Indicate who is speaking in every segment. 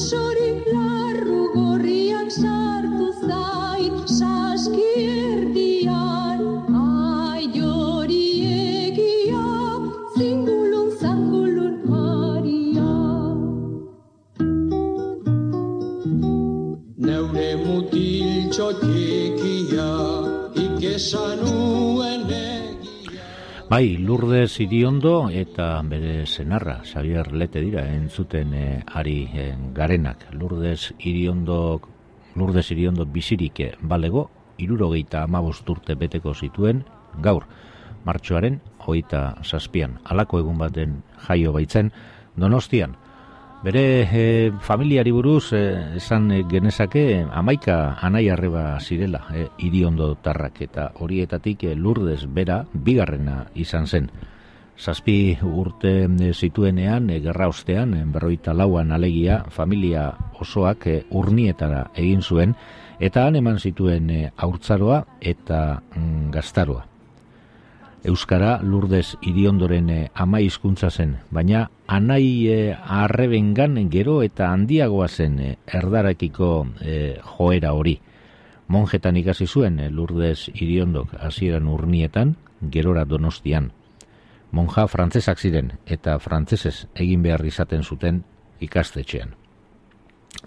Speaker 1: osorik
Speaker 2: Bai, Lourdes Iriondo eta bere senarra, Xavier Lete dira, entzuten eh, ari eh, garenak. Lourdes Iriondo, Lourdes Iriondo bizirik eh, balego, irurogeita amabost urte beteko zituen, gaur, martxoaren, hogeita zazpian, alako egun baten jaio baitzen, donostian. Bere e, familiari buruz e, esan genezake amaika anai arreba zirela e, iriondo tarrak eta horietatik e, lurdez bera bigarrena izan zen. Zazpi urte e, zituenean, e, gerra ostean, e, berroita lauan alegia, familia osoak e, urnietara egin zuen, eta han eman zituen e, haurtzaroa eta mm, gaztaroa. Euskara Lourdes Iriondoren eh, ama hizkuntza zen, baina anai eh, arrebengan gero eta handiagoa zen eh, erdarakiko eh, joera hori. Monjetan ikasi zuen Lourdes Iriondok hasieran urnietan, gerora donostian. Monja frantzesak ziren eta frantzesez egin behar izaten zuten ikastetxean.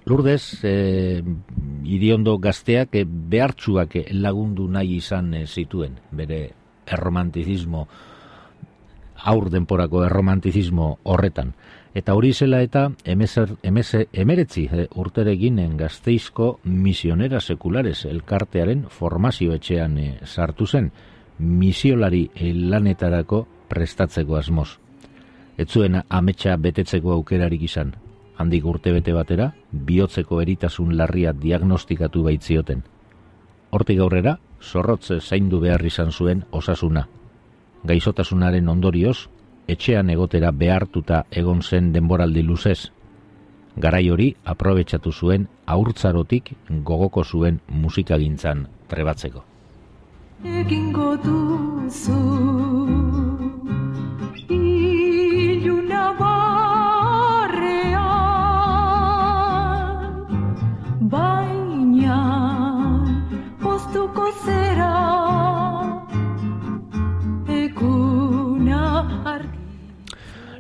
Speaker 2: Lourdes eh, Iriondo gazteak eh, behartsuak eh, lagundu nahi izan zituen, bere erromantizismo aur denporako erromantizismo horretan. Eta hori zela eta emezer, emeze, emeretzi eh, urteregin gazteizko misionera sekulares elkartearen formazio etxean eh, sartu zen, misiolari lanetarako prestatzeko asmoz. Etzuen ametsa betetzeko aukerarik izan. Handik urte bete batera, bihotzeko eritasun larria diagnostikatu baitzioten. Hortik aurrera, zorrotze zaindu behar izan zuen osasuna. Gaizotasunaren ondorioz, etxean egotera behartuta egon zen denboraldi luzez. Garai hori aprobetsatu zuen aurtzarotik gogoko zuen musikagintzan trebatzeko.
Speaker 1: egingo duzu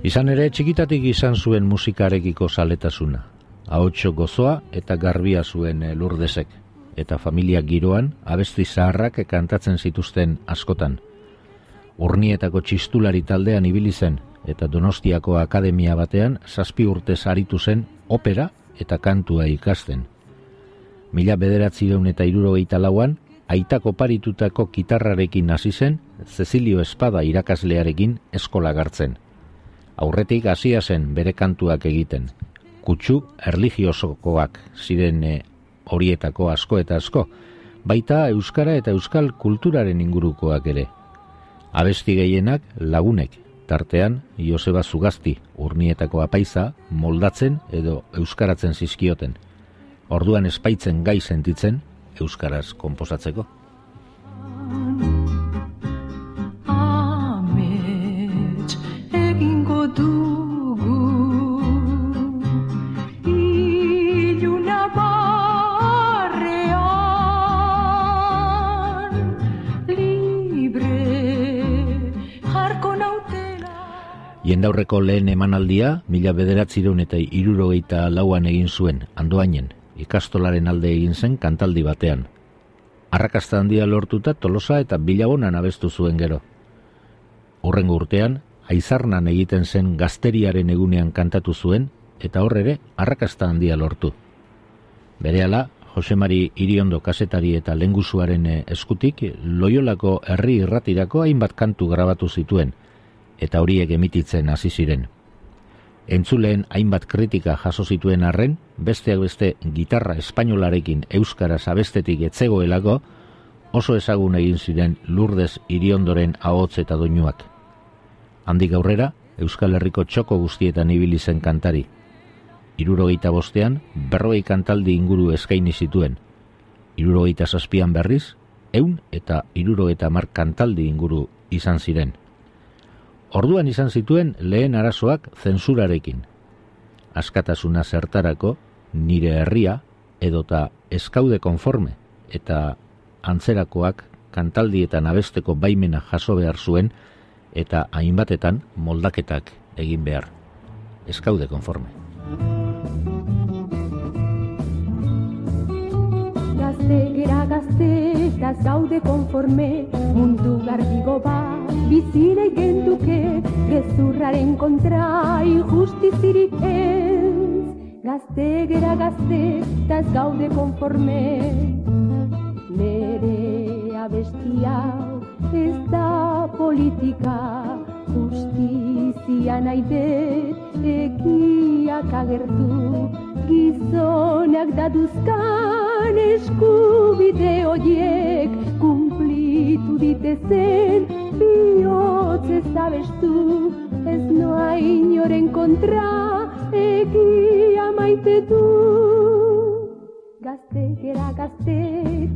Speaker 2: Izan ere txikitatik izan zuen musikarekiko zaletasuna. Ahotxo gozoa eta garbia zuen eh, lurdezek. Eta familia giroan abesti zaharrak kantatzen zituzten askotan. Urnietako txistulari taldean ibili zen eta Donostiako akademia batean zazpi urte aritu zen opera eta kantua ikasten. Mila bederatzireun eta irurogeita lauan, aitako paritutako kitarrarekin hasi zen, Cecilio Espada irakaslearekin eskola gartzen. Aurretik hasia zen bere kantuak egiten. Kutsu erligiosokoak ziren eh, horietako asko eta asko, baita euskara eta euskal kulturaren ingurukoak ere. Abesti gehienak lagunek, tartean Joseba Zugazti, urnietako apaiza, moldatzen edo euskaratzen zizkioten. Orduan espaitzen gai sentitzen euskaraz konposatzeko. Jendaurreko lehen emanaldia, mila bederatzireun eta irurogeita lauan egin zuen, andoainen, ikastolaren alde egin zen kantaldi batean. Arrakasta handia lortuta tolosa eta bilabonan abestu zuen gero. Urrengo urtean, aizarnan egiten zen gazteriaren egunean kantatu zuen, eta horrere, arrakasta handia lortu. Berehala, Josemari Iriondo kasetari eta lengusuaren eskutik, loiolako herri irratirako hainbat kantu grabatu zituen, eta horiek emititzen hasi ziren. Entzuleen hainbat kritika jaso zituen arren, besteak beste gitarra espainolarekin euskara zabestetik etzegoelako, oso ezagun egin ziren lurdez iriondoren ahotz eta doinuak. Handik aurrera, Euskal Herriko txoko guztietan ibili zen kantari. Irurogeita bostean, berrogei kantaldi inguru eskaini zituen. Irurogeita zazpian berriz, eun eta irurogeita mar kantaldi inguru izan ziren. Orduan izan zituen lehen arazoak zensurarekin. Askatasuna zertarako nire herria edota eskaude konforme eta antzerakoak kantaldietan abesteko baimena jaso behar zuen eta hainbatetan moldaketak egin behar. Eskaude konforme.
Speaker 1: Gaude konforme, mundu garbigo bat bizirei genduke gezurraren kontra injustizirik ez. Gazte gera gazte eta ez gaude konforme. Nere abestia ez da politika justizia nahi dut ekiak agertu gizonak daduzkan eskubide horiek kumplitu ditezen bihotz ez abestu, ez noa inoren kontra, egia maite du. Gazte, gera gazte,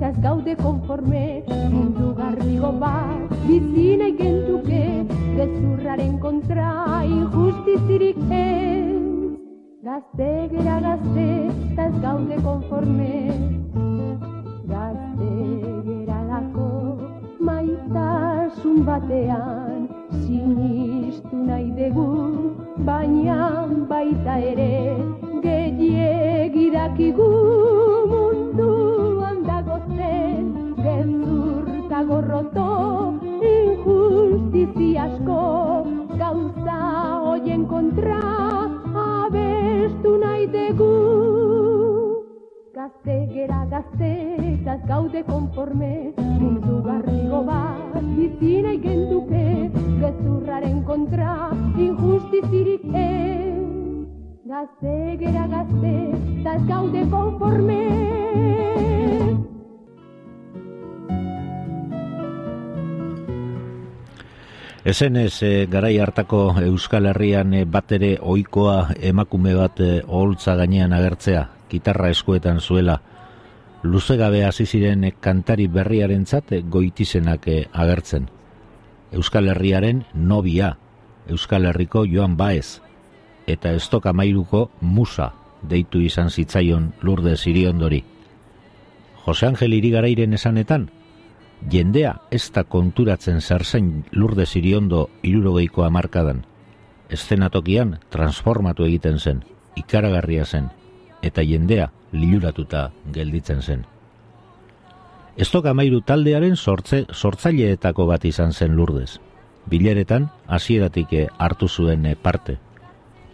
Speaker 1: ez gaude konforme, mundu garrigo bat, bizina ikentuke, gezurraren kontra, injustizirik ez. Gazte, gera gazte, ez gaude konforme, gazte, gera lako, maitasun batean sinistu nahi dugu baina baita ere gehiegi dakigu. Munduan dago zen gezurta gorroto injustizi asko gauza hoien kontra abestu nahi dugu. Gazte gera gazte gaude konforme mundu garrigo bat bizina ikenduke gezurraren kontra injustizirik ez. Gazte gera gazte ez gaude konforme.
Speaker 2: Ezen ez e, garai hartako Euskal Herrian e, bat ere oikoa emakume bat e, oholtza gainean agertzea, gitarra eskuetan zuela, luze gabe hasi ziren kantari berriarentzat goitizenak eh, agertzen. Euskal Herriaren nobia, Euskal Herriko Joan Baez, eta Estok Amairuko Musa deitu izan zitzaion lurde ziriondori. Jose Angel Irigarairen esanetan, jendea ez da konturatzen zerzen lurde ziriondo irurogeiko amarkadan. Eszenatokian transformatu egiten zen, ikaragarria zen, eta jendea liluratuta gelditzen zen. Estok amairu taldearen sortze, sortzaileetako bat izan zen lurdez. Bileretan, hasieratik hartu zuen parte.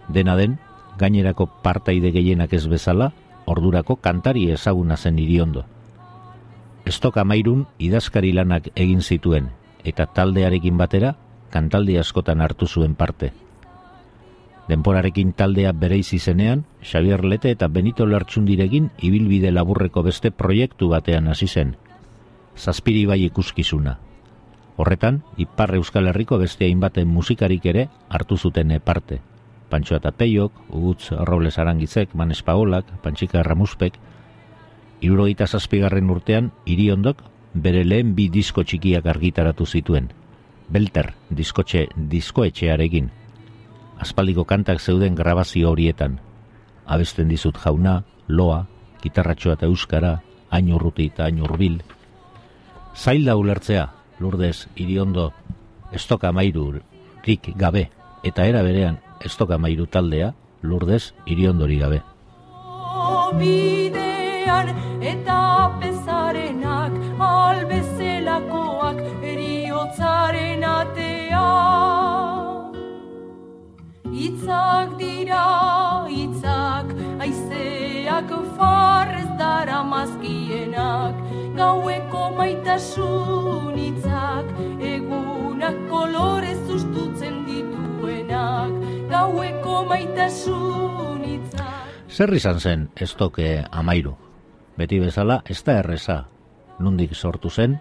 Speaker 2: Dena den, gainerako partaide gehienak ez bezala, ordurako kantari ezaguna zen iriondo. Estok amairun idazkari lanak egin zituen, eta taldearekin batera, kantaldi askotan hartu zuen parte. Denporarekin taldea bereiz izenean, Xavier Lete eta Benito Lertxundirekin ibilbide laburreko beste proiektu batean hasi zen. Zazpiri bai ikuskizuna. Horretan, Ipar Euskal Herriko beste hainbaten musikarik ere hartu zuten parte. Pantxoa eta Peiok, Ugutz Robles Arangizek, Manes Paolak, Pantxika Erramuspek, Irurogeita zazpigarren urtean, iriondok, bere lehen bi disko txikiak argitaratu zituen. Belter, diskotxe, diskoetxearekin, aspaldiko kantak zeuden grabazio horietan. Abesten dizut jauna, loa, gitarratxoa eta euskara, hain urruti eta hain urbil. Zail da ulertzea, lurdez, iriondo, estoka mairu, rik gabe, eta era berean, estoka mairu taldea, lurdez, iriondori gabe.
Speaker 1: Bidean Itzak dira, itzak, aizeak farrez dara mazkienak, gaueko maitasun itzak, egunak kolorez ustutzen dituenak, gaueko maitasun itzak.
Speaker 2: Zer izan zen estoke amairu? Beti bezala, ez da erreza, nundik sortu zen,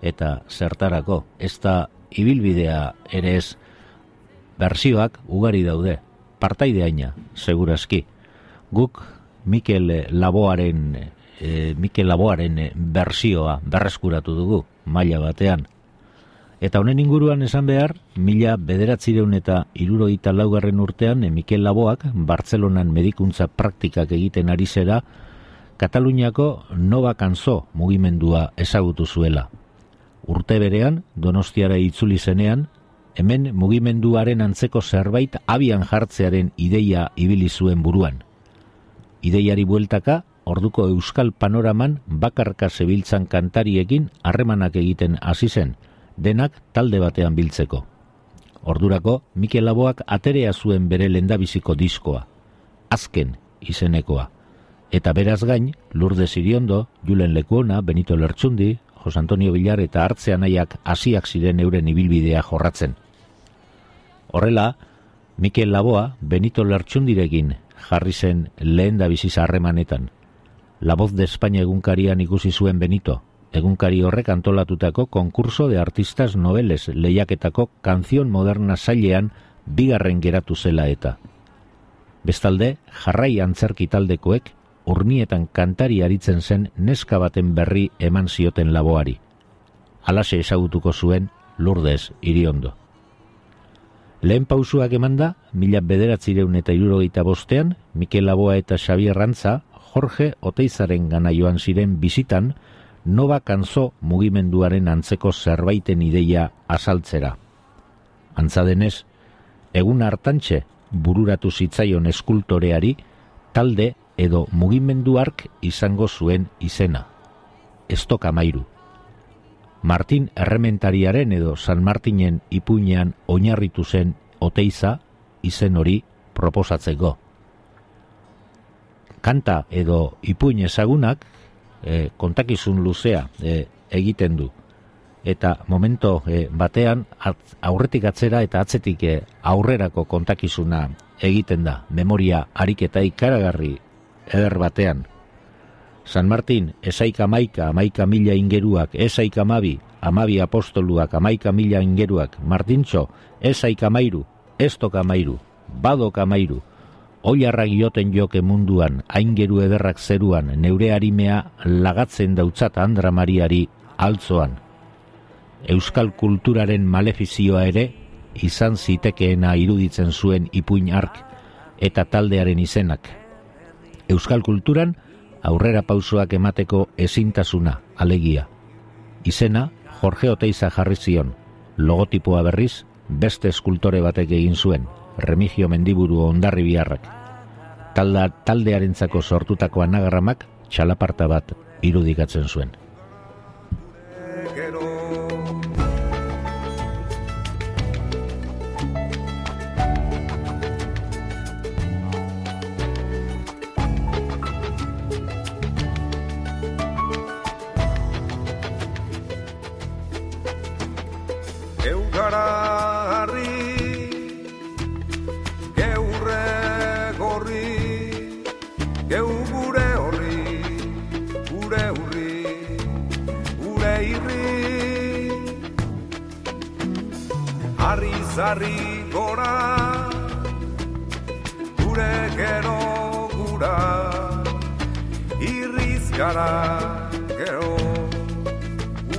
Speaker 2: eta zertarako, ez da ibilbidea ere ez, bersioak ugari daude, partaideaina, segurazki. Guk Mikel Laboaren, e, Mikel Laboaren bersioa berreskuratu dugu, maila batean, Eta honen inguruan esan behar, mila bederatzireun eta iruroita laugarren urtean, Mikel Laboak, Bartzelonan medikuntza praktikak egiten ari zera, Kataluniako Nova Kanzo mugimendua ezagutu zuela. Urte berean, Donostiara itzuli zenean, hemen mugimenduaren antzeko zerbait abian jartzearen ideia ibili zuen buruan. Ideiari bueltaka, orduko euskal panoraman bakarka zebiltzan kantariekin harremanak egiten hasi zen, denak talde batean biltzeko. Ordurako, Mikel Laboak aterea zuen bere lendabiziko diskoa, azken izenekoa. Eta beraz gain, Lurde Siriondo, Julen Lekuona, Benito Lertsundi, Jos Antonio Villar eta hartzean nahiak hasiak ziren euren ibilbidea jorratzen. Horrela, Mikel Laboa Benito Lertsundirekin jarri zen lehen da harremanetan. La voz de España egunkarian ikusi zuen Benito, egunkari horrek antolatutako konkurso de artistas noveles lehiaketako kanzion moderna zailean bigarren geratu zela eta. Bestalde, jarrai antzerki taldekoek urnietan kantari aritzen zen neska baten berri eman zioten laboari. Alase ezagutuko zuen lurdez iriondo. Lehen pausuak emanda, mila bederatzireun eta irurogeita bostean, Mikel Laboa eta Xavier Rantza, Jorge Oteizaren gana joan ziren bizitan, Nova Kanzo mugimenduaren antzeko zerbaiten ideia azaltzera. Antzadenez, egun hartantxe bururatu zitzaion eskultoreari talde edo mugimenduark izango zuen izena. Estok amairu. Martin Errementariaren edo San Martinen ipuinean oinarritu zen oteiza izen hori proposatzeko. Kanta edo ipuin ezagunak e, kontakizun luzea e, egiten du. Eta momento e, batean aurretik atzera eta atzetik e, aurrerako kontakizuna egiten da. Memoria ariketa ikaragarri eder batean. San Martin, esaik amaika, amaika mila ingeruak, esaik amabi, amabi apostoluak, amaika mila ingeruak, Martintxo, esaik amairu, estok amairu, badok amairu, Oiarra gioten joke munduan, aingeru ederrak zeruan, neure harimea lagatzen dautzat Andra Mariari altzoan. Euskal kulturaren malefizioa ere, izan zitekeena iruditzen zuen ipuin ark eta taldearen izenak. Euskal kulturan aurrera pausoak emateko ezintasuna, alegia. Izena, Jorge Oteiza jarri zion, logotipoa berriz, beste eskultore batek egin zuen, remigio mendiburu ondarri biharrak. Talda, taldearentzako sortutako anagarramak txalaparta bat irudikatzen zuen.
Speaker 3: Gora gure gero gura irriz gara gero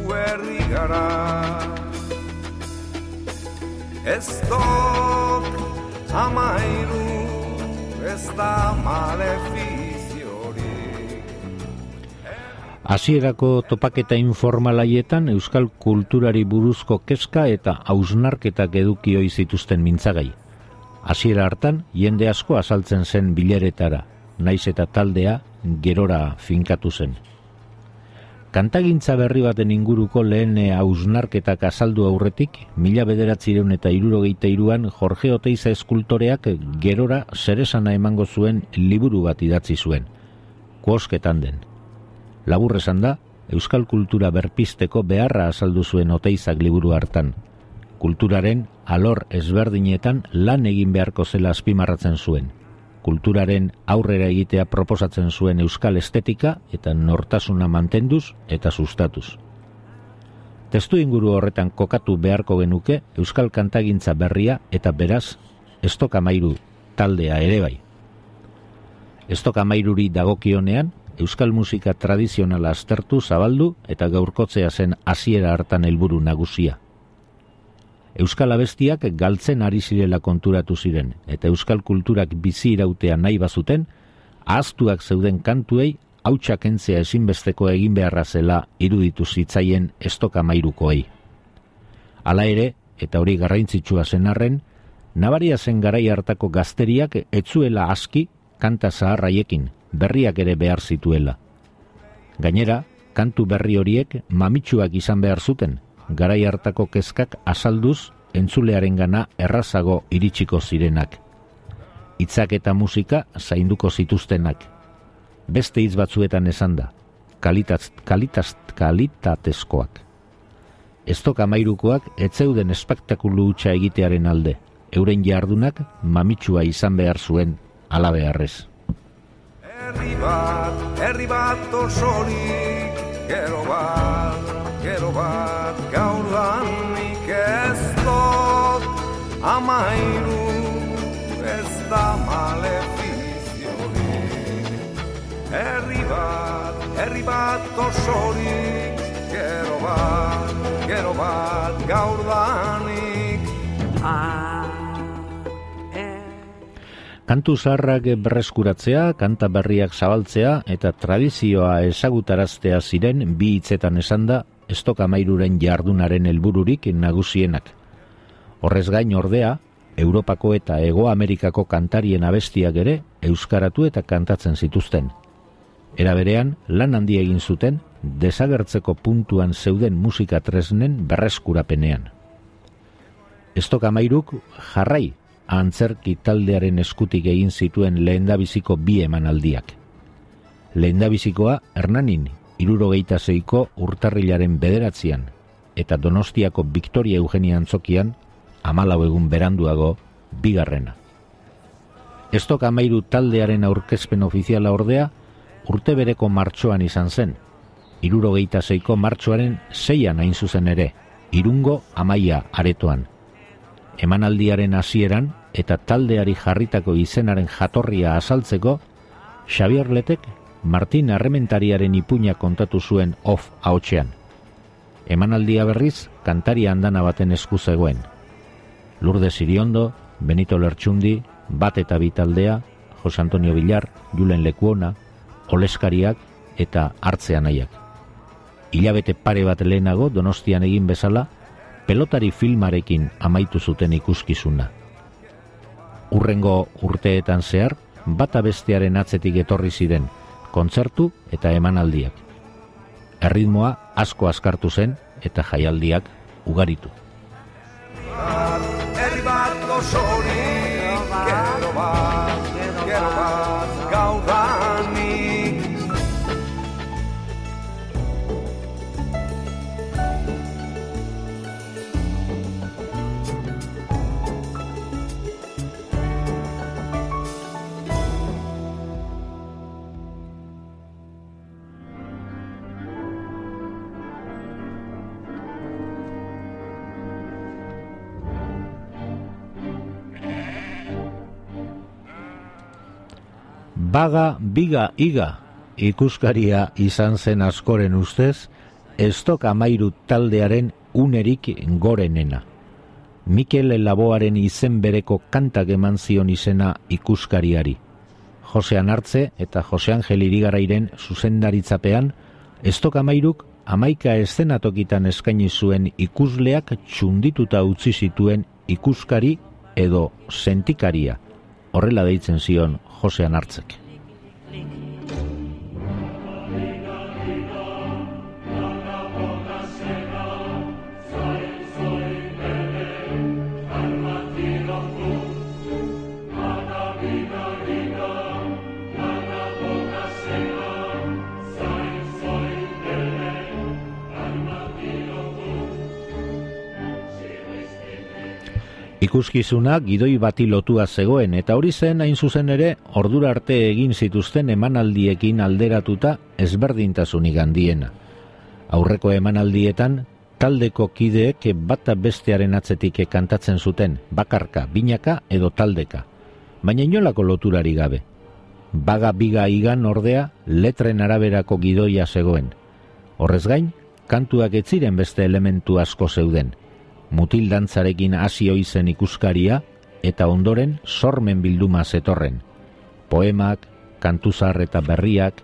Speaker 3: uerri gara. Ez dok amairu ez da malefi
Speaker 2: Hasierako topaketa informalaietan euskal kulturari buruzko kezka eta hausnarketak edukioi zituzten mintzagai. Hasiera hartan jende asko azaltzen zen bileretara, naiz eta taldea gerora finkatu zen. Kantagintza berri baten inguruko lehen hausnarketak azaldu aurretik, mila bederatzireun eta irurogeita iruan Jorge Oteiza eskultoreak gerora zeresana emango zuen liburu bat idatzi zuen. Kuosketan den. Labur esan da, euskal kultura berpisteko beharra azaldu zuen oteizak liburu hartan. Kulturaren alor ezberdinetan lan egin beharko zela azpimarratzen zuen. kulturaren aurrera egitea proposatzen zuen euskal estetika eta nortasuna mantenduz eta sustatuz. Testu inguru horretan kokatu beharko genuke euskal kantagintza berria eta beraz estok amairu taldea ere bai. Estok amairuri dagokionean euskal musika tradizionala aztertu zabaldu eta gaurkotzea zen hasiera hartan helburu nagusia. Euskal abestiak galtzen ari zirela konturatu ziren, eta euskal kulturak bizi irautea nahi bazuten, ahaztuak zeuden kantuei hautsak entzea ezinbesteko egin beharra zela iruditu zitzaien estoka mairukoei. Hala ere, eta hori garraintzitsua zen arren, nabaria zen garai hartako gazteriak etzuela aski kanta zaharraiekin, berriak ere behar zituela. Gainera, kantu berri horiek mamitsuak izan behar zuten, garai hartako kezkak azalduz entzulearen gana errazago iritsiko zirenak. Itzak eta musika zainduko zituztenak. Beste hitz batzuetan esan da, kalitaz, kalitaz, kalitatezkoak. Estok amairukoak etzeuden espektakulu hutsa egitearen alde, euren jardunak mamitsua izan behar zuen alabearrez.
Speaker 3: Herri bat, herri bat osorik, gero bat, gero bat gaur danik ez dut. Amairu ez da malefiziorik herri bat, herri bat osorik gero bat, gero bat gaur danik
Speaker 2: Kantu zaharrak berreskuratzea, kanta berriak zabaltzea eta tradizioa ezagutaraztea ziren bi hitzetan esan da estok amairuren jardunaren helbururik nagusienak. Horrez gain ordea, Europako eta Ego Amerikako kantarien abestiak ere euskaratu eta kantatzen zituzten. Era berean, lan handi egin zuten desagertzeko puntuan zeuden musika tresnen berreskurapenean. Estok amairuk jarrai antzerki taldearen eskutik egin zituen lehendabiziko bi emanaldiak. Lehendabizikoa Hernanin irurogeita zeiko urtarrilaren bederatzean eta Donostiako Victoria Eugenia Antzokian amalau egun beranduago bigarrena. Estok amairu taldearen aurkezpen ofiziala ordea urte bereko martxoan izan zen, irurogeita zeiko martxoaren zeian hain zuzen ere, irungo amaia aretoan. Emanaldiaren hasieran eta taldeari jarritako izenaren jatorria azaltzeko, Xavier Letek Martin Arrementariaren ipuña kontatu zuen off haotxean. Emanaldia berriz, kantaria andana baten esku zegoen. Lurde Siriondo, Benito Lertxundi, Bat eta Bitaldea, Jose Antonio Villar, Julen Lekuona, Oleskariak eta Artzean aiak. Ilabete pare bat lehenago donostian egin bezala, pelotari filmarekin amaitu zuten ikuskizuna. Urrengo urteetan zehar, bata bestearen atzetik etorri ziren, kontzertu eta emanaldiak. Erritmoa asko askartu zen eta jaialdiak ugaritu.
Speaker 3: Herri bat
Speaker 2: Baga, biga, iga, ikuskaria izan zen askoren ustez, estok amairu taldearen unerik gorenena. Mikel Laboaren izen bereko kantak eman zion izena ikuskariari. Josean Artze eta Jose Angel Irigarairen zuzendaritzapean, estok amairuk amaika eszenatokitan eskaini zuen ikusleak txundituta utzi zituen ikuskari edo sentikaria. Horrela deitzen zion Josean Artzek. public. Ikuskizuna gidoi bati lotua zegoen eta hori zen hain zuzen ere ordura arte egin zituzten emanaldiekin alderatuta ezberdintasunik handiena. Aurreko emanaldietan taldeko kideek bata bestearen atzetik kantatzen zuten, bakarka, binaka edo taldeka. Baina inolako loturari gabe. Baga biga igan ordea letren araberako gidoia zegoen. Horrez gain, kantuak ez ziren beste elementu asko zeuden. Mutil dantzarekin hasi zen ikuskaria eta ondoren sormen bilduma zetorren. Poemak, kantuzar eta berriak,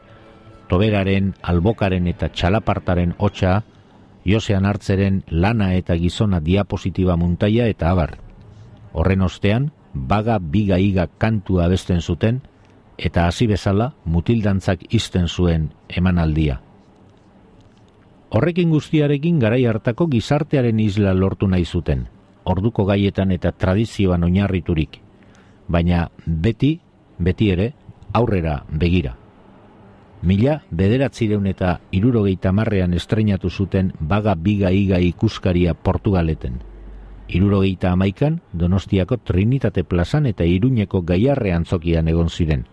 Speaker 2: toberaren, albokaren eta txalapartaren hotxa, Josean hartzeren lana eta gizona diapositiba muntaia eta abar. Horren ostean, baga biga iga kantua abesten zuten, eta hasi bezala mutildantzak izten zuen emanaldia. Horrekin guztiarekin garai hartako gizartearen isla lortu nahi zuten, orduko gaietan eta tradizioan oinarriturik, baina beti, beti ere, aurrera begira. Mila bederatzireun eta irurogeita marrean estrenatu zuten baga biga iga ikuskaria Portugaleten. Irurogeita amaikan, Donostiako Trinitate plazan eta Iruñeko gaiarrean zokian egon ziren.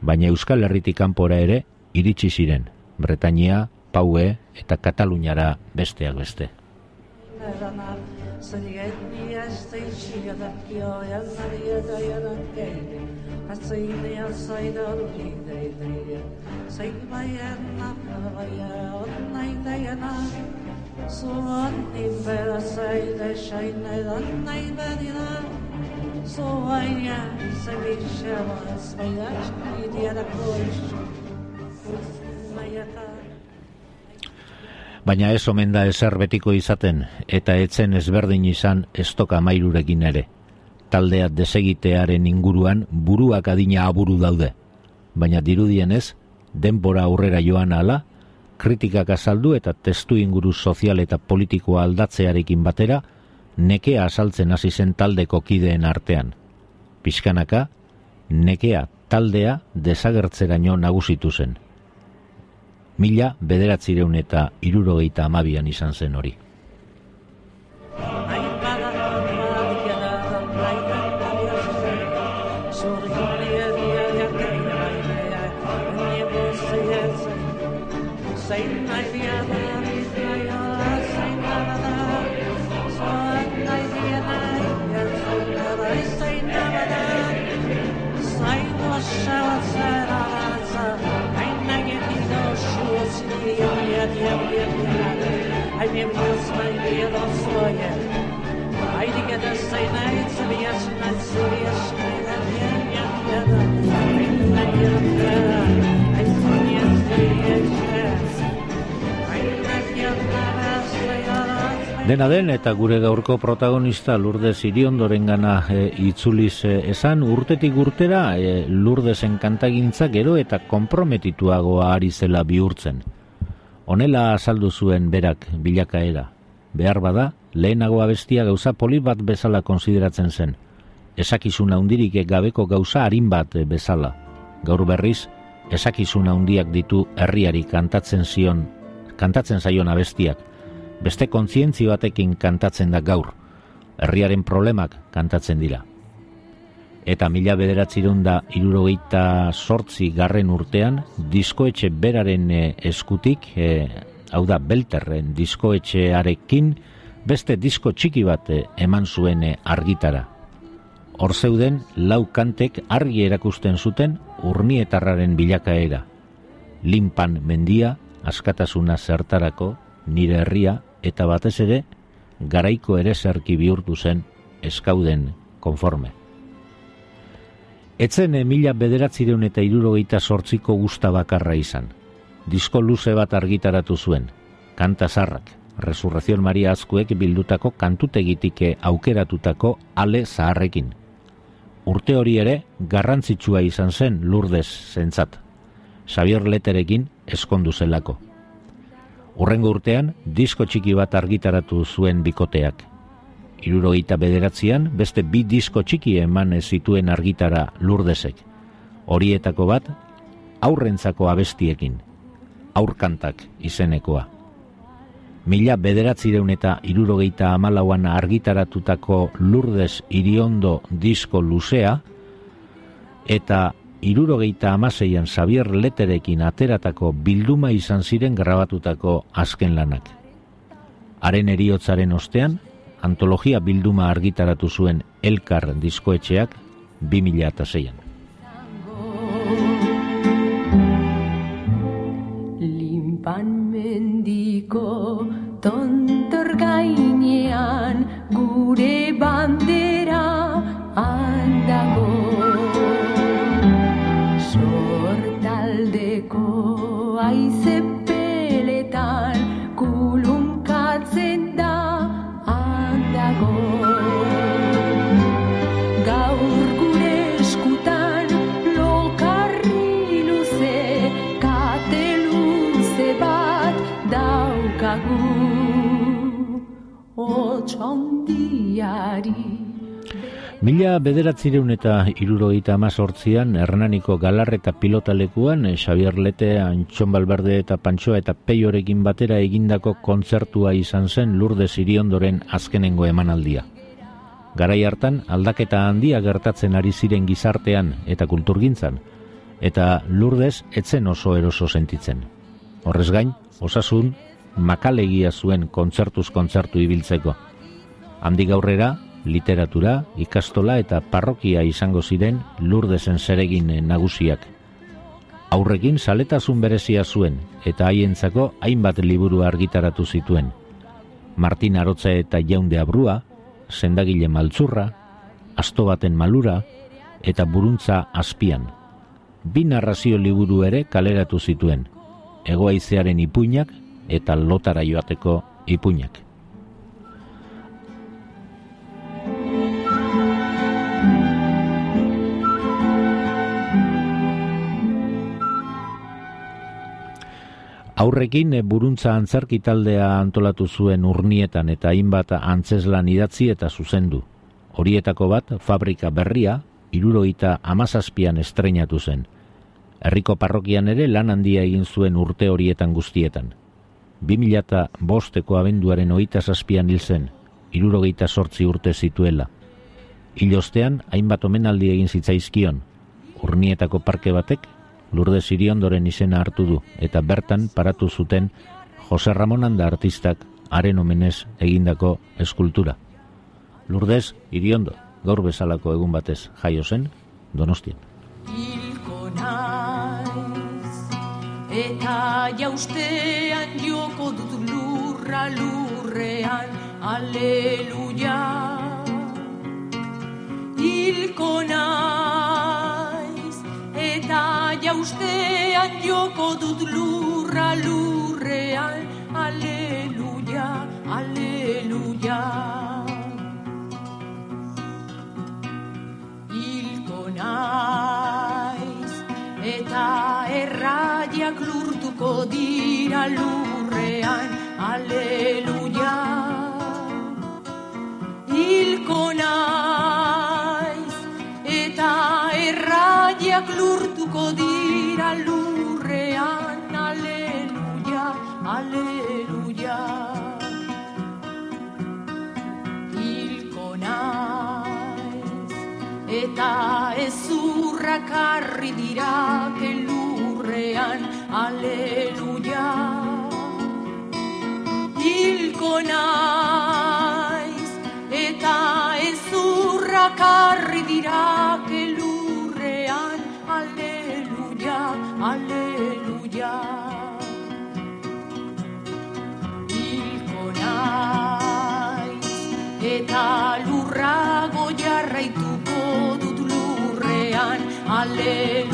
Speaker 2: Baina Euskal Herritik kanpora ere, iritsi ziren. Bretania, Paue eta Kataluniara besteak beste.
Speaker 4: Så var jeg så visste jeg var spillert i det der kors.
Speaker 2: Baina ez omen da ezer betiko izaten eta etzen ezberdin izan estoka mailurekin ere. Taldea desegitearen inguruan buruak adina aburu daude. Baina dirudienez, denbora aurrera joan ala, kritikak azaldu eta testu inguru sozial eta politikoa aldatzearekin batera, nekea asaltzen hasi zen taldeko kideen artean. Piskanaka, nekea taldea desagertzeraino nagusitu zen mila bederatzireun eta irurogeita amabian izan zen hori. Dena den eta gure gaurko protagonista Lourdes Iriondoren gana e, itzuliz e, esan urtetik urtera e, Lourdesen kantagintza gero eta komprometituagoa ari zela bihurtzen. Honela azaldu zuen berak bilakaera. Behar bada, lehenago abestia gauza poli bat bezala konsideratzen zen. Esakizuna hundirik gabeko gauza harin bat bezala. Gaur berriz, esakizuna hundiak ditu herriari kantatzen zion, kantatzen zaion abestiak. Beste kontzientzio batekin kantatzen da gaur. Herriaren problemak kantatzen dira. Eta mila bederatzirun da irurogeita sortzi garren urtean, diskoetxe beraren eh, eskutik, e, hau da belterren diskoetxearekin, beste disko txiki bat eh, eman zuen argitara. Hor zeuden lau kantek argi erakusten zuten urnietarraren bilakaera. Limpan mendia, askatasuna zertarako, nire herria eta batez ere garaiko ere zerki bihurtu zen eskauden konforme. Etzen mila bederatzireun eta irurogeita sortziko guzta bakarra izan. Disko luze bat argitaratu zuen, kanta zarrak, Resurrezion Maria azkuek bildutako kantutegitike aukeratutako ale zaharrekin. Urte hori ere garrantzitsua izan zen lurdez zentzat. Xavier Leterekin eskondu zelako. Urrengo urtean, disko txiki bat argitaratu zuen bikoteak. Irurogeita bederatzean, beste bi disko txiki eman zituen argitara lurdezek. Horietako bat, aurrentzako abestiekin. Aurkantak izenekoa mila bederatzireun eta irurogeita amalauan argitaratutako Lourdes Iriondo disko luzea, eta irurogeita amaseian Xavier Leterekin ateratako bilduma izan ziren grabatutako azken lanak. Haren eriotzaren ostean, antologia bilduma argitaratu zuen Elkar diskoetxeak 2006an.
Speaker 1: Limpan mendiko tontor gainean gure bandera
Speaker 2: Mila bederatzireun eta irurogeita amazortzian Hernaniko galar eta pilotalekuan eh, Xavier Lete, Antxon Balberde eta Pantxoa eta Peiorekin batera egindako kontzertua izan zen Lourdes Iriondoren azkenengo emanaldia. Garai hartan aldaketa handia gertatzen ari ziren gizartean eta kulturgintzan, eta Lourdes etzen oso eroso sentitzen. Horrez gain, osasun, makalegia zuen kontzertuz kontzertu ibiltzeko. Handik aurrera, literatura, ikastola eta parrokia izango ziren Lourdesen zeregin nagusiak. Aurrekin saletasun berezia zuen eta haientzako hainbat liburu argitaratu zituen. Martin Arotza eta Jaunde Abrua, Sendagile Maltzurra, Asto baten malura eta Buruntza azpian. Bi narrazio liburu ere kaleratu zituen. Egoaizearen ipuinak eta lotara joateko ipuinak. Aurrekin eh, buruntza antzerki taldea antolatu zuen urnietan eta hainbat antzeslan idatzi eta zuzendu. Horietako bat, fabrika berria, iruroita amazazpian estreinatu zen. Herriko parrokian ere lan handia egin zuen urte horietan guztietan. 2000 bosteko abenduaren oita zazpian hil zen, irurogeita sortzi urte zituela. Hilostean, hainbat omenaldi egin zitzaizkion, urnietako parke batek Lourdes Iriondoren izena hartu du eta bertan paratu zuten Jose Ramon Anda artistak haren omenez egindako eskultura. Lourdes Iriondo, gaur bezalako egun batez jaio zen, Donostian.
Speaker 1: Naiz Eta jaustean joko dut lurra lurrean Aleluia Hilko naiz jaustean joko dut lurra lurrean. Aleluia, aleluia. Hilko naiz eta erraiak lurtuko dira lurrean. Aleluia. Hilko naiz eta erraiak lurtuko aleluia hilko naiz eta ezurrak harri dira lurrean aleluia hilko naiz eta ezurrak harri lurrean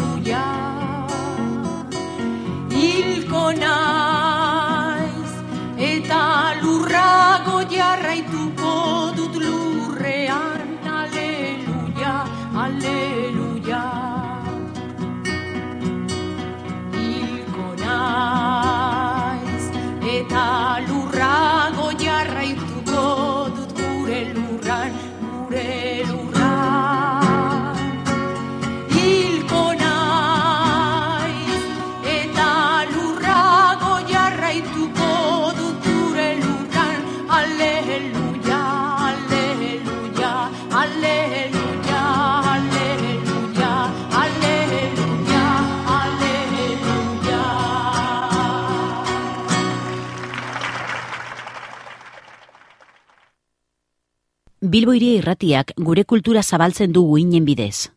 Speaker 5: Bilbo irratiak gure kultura zabaltzen du guinen bidez.